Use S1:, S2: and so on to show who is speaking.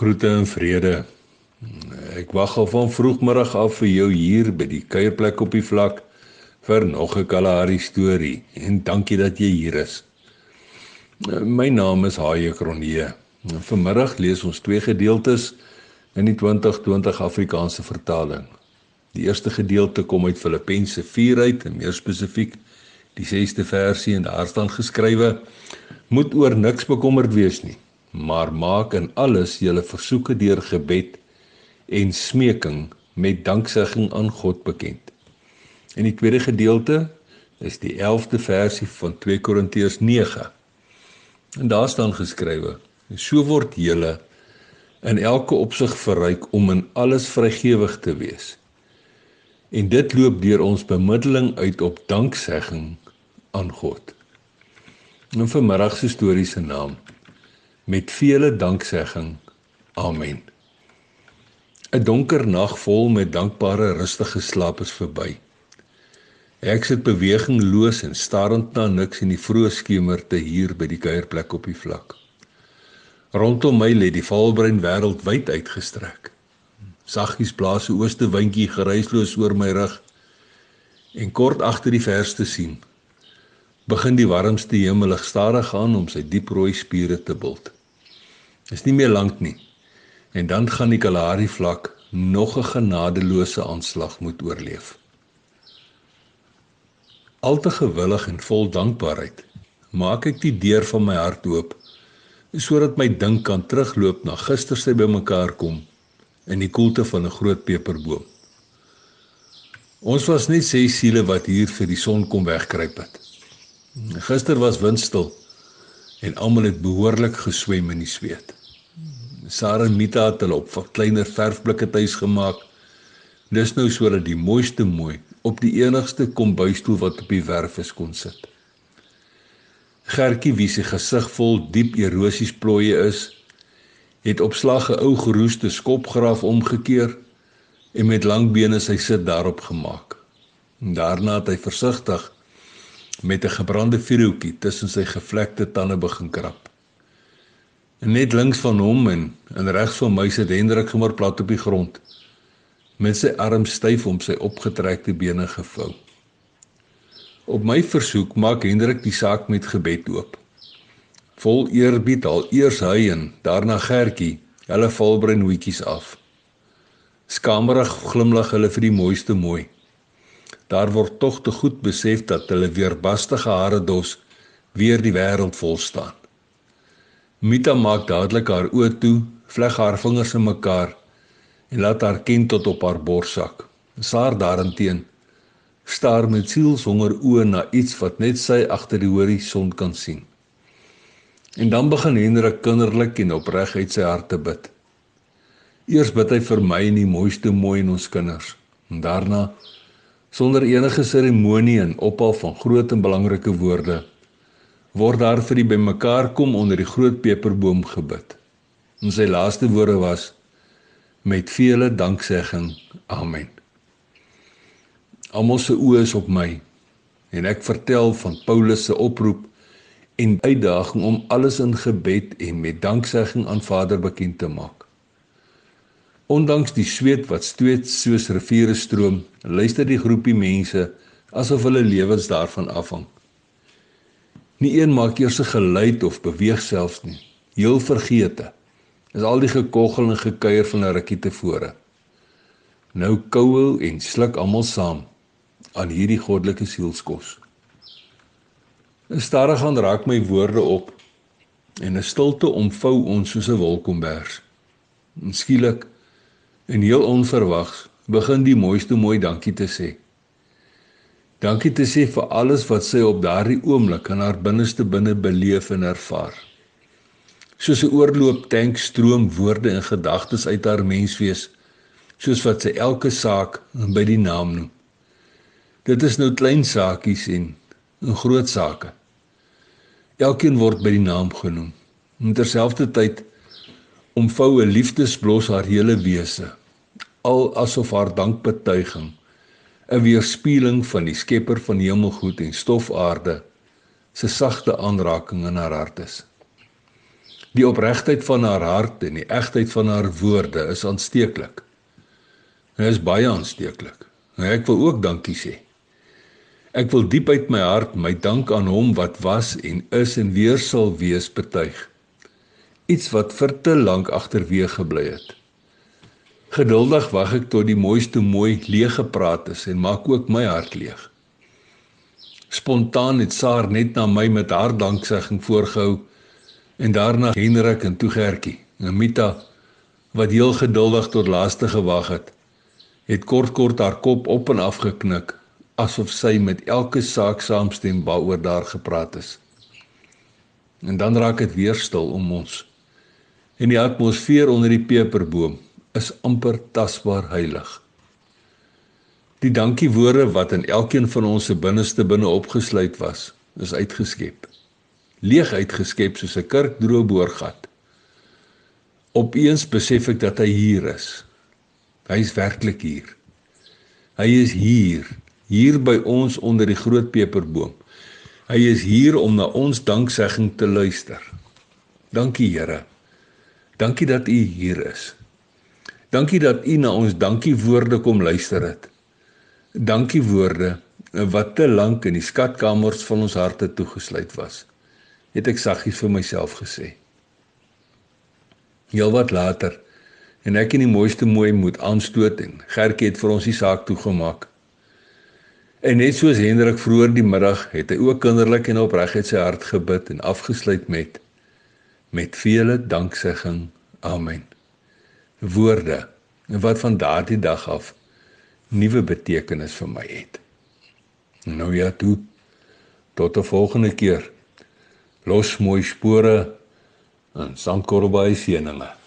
S1: Groete en vrede. Ek wag al van vroegmiddag af vir jou hier by die kuierplek op die vlak vir nog 'n Kalahari storie en dankie dat jy hier is. My naam is Haie Kronee. Vanmiddag lees ons twee gedeeltes in die 2020 Afrikaanse vertaling. Die eerste gedeelte kom uit Filippense 4 uit en meer spesifiek die 6ste versie en daar staan geskrywe: Moet oor niks bekommerd wees nie maar maak in alles julle versoeke deur gebed en smeking met danksegging aan God bekend. En die tweede gedeelte is die 11de versie van 2 Korintiërs 9. En daar staan geskrywe: So word julle in elke opsig verryk om in alles vrygewig te wees. En dit loop deur ons bemiddeling uit op danksegging aan God. En vanmiddag se storie se naam met vele danksegging. Amen. 'n Donker nag vol met dankbare rustige slaap is verby. Ek sit bewegingloos en starend na niks in die vroeë skemerte hier by die kuierplek op die vlak. Rondom my lê die valbrein wêreld wyd uitgestrek. Saggies blaas 'n ooste windjie geruisloos oor my rug en kort agter die verste sien begin die warmste hemelig stadig aan om sy dieprooi spiere te bult. Is nie meer lank nie. En dan gaan die Kalahari vlak nog 'n genadeloose aanslag moet oorleef. Alte gewillig en vol dankbaarheid maak ek die deur van my hart oop sodat my dink kan terugloop na gister se bymekaar kom in die koelte van 'n groot peperboom. Ons was net ses siele wat hier vir die son kom wegkruip het. Gister was windstil en almal het behoorlik geswem in die sweet. Sarah en Mita het hulle op kleiner verfblikke tuis gemaak. Dis nou sodat die mooiste mooi op die enigste kombuisstoel wat op die werf is kon sit. Gertjie wie se gesig vol diep erosies plooie is, het op slag 'n ou geroeste skopgraaf omgekeer en met lang bene sy sit daarop gemaak. Daarna het hy versigtig met 'n gebrande vuurhoutjie tussen sy gevlekte tande begin krap. En net links van hom en en regs van my sit Hendrik sommer plat op die grond met sy arms styf om sy opgetrekte bene gevou. Op my versoek maak Hendrik die saak met gebed oop. Vol eerbied al eers hy en daarna Gertjie, hulle volbrein hoetjies af. Skamerig glimlag hulle vir die mooiste mooi. Daar word tog te goed besef dat hulle weerbastige hare dos weer die wêreld vol staan. Mita maak dadelik haar oë toe, vleg haar vingers in mekaar en laat haar kind tot op haar borsak. Saar daarenteen staar met sielshonger oë na iets wat net sy agter die horison kan sien. En dan begin Hendrik kinderlik en opreg uit sy hart te bid. Eers bid hy vir my en die mooiste mooi in ons kinders. En daarna sonder enige seremonie en ophal van groot en belangrike woorde word daar vir die bymekaar kom onder die groot peperboom gebid. En sy laaste woorde was met vele danksegging. Amen. Almal se oë is op my en ek vertel van Paulus se oproep en uitdaging om alles in gebed en met danksegging aan Vader bekend te maak. Ondanks die sweet wat stoet soos riviere stroom, luister die groepie mense asof hulle lewens daarvan afhang. Nie een maak eers 'n geluid of beweeg selfs nie. Heel vergeete. Is al die gekoggel en gekuier van 'n rukkie tevore. Nou kouel en sluk almal saam aan hierdie goddelike sielskos. 'n Stadig gaan raak my woorde op en 'n stilte omvou ons soos 'n wolkombers. En skielik en heel onverwags begin die mooiste mooi dankie te sê. Dankie te sê vir alles wat sy op daardie oomblik in haar binneste binne beleef en ervaar. Soos 'n oorloop tank stroom woorde en gedagtes uit haar menswees, soos wat sy elke saak by die naam noem. Dit is nou klein saakies en 'n groot sake. Elkeen word by die naam genoem. En terselfdertyd omvou 'n liefdesblos haar hele wese, al asof haar dankbetuiging 'n weerspieëling van die Skepper van hemelgoed en stofaarde se sagte aanraking in haar hart is. Die opregtheid van haar hart en die egtheid van haar woorde is aansteeklik. Dit is baie aansteeklik. Ek wil ook dankie sê. Ek wil diep uit my hart my dank aan hom wat was en is en weer sal wees betuig. Iets wat vir te lank agterweeg gebly het. Geduldig wag ek tot die mooiste mooi leeg gepraat is en maak ook my hart leeg. Spontaan het Saar net na my met haar danksegging voorgehou en daarna Hendrik en toe Gertjie. Amita wat heel geduldig tot laaste gewag het, het kort kort haar kop op en af geknik asof sy met elke saak saamstem waaroor daar gepraat is. En dan raak dit weer stil om ons. En die atmosfeer onder die peperboom is amper tasbaar heilig. Die dankiewoorde wat in elkeen van ons se binneste binne opgesluit was, is uitgeskep leeg uitgeskep soos 'n kurkdroë boorgat. Opeens besef ek dat hy hier is. Hy is werklik hier. Hy is hier, hier by ons onder die groot peperboom. Hy is hier om na ons danksegging te luister. Dankie Here. Dankie dat U hier is. Dankie dat U na ons dankiewoorde kom luister het. Dankie woorde wat te lank in die skatkamers van ons harte toegesluit was het ek saggies vir myself gesê. Heelwat later en ek in die mooiste mooi moet aanstoot en Gertjie het vir ons die saak toegemaak. En net soos Hendrik vroeër die middag het hy ook kinderlik en opreguit sy hart gebid en afgesluit met met vele danksegging. Amen. Woorde wat van daardie dag af nuwe betekenis vir my het. Nou ja, toe. Tot 'n volgende keer. Los mooi spore en sandkorrel by seëninge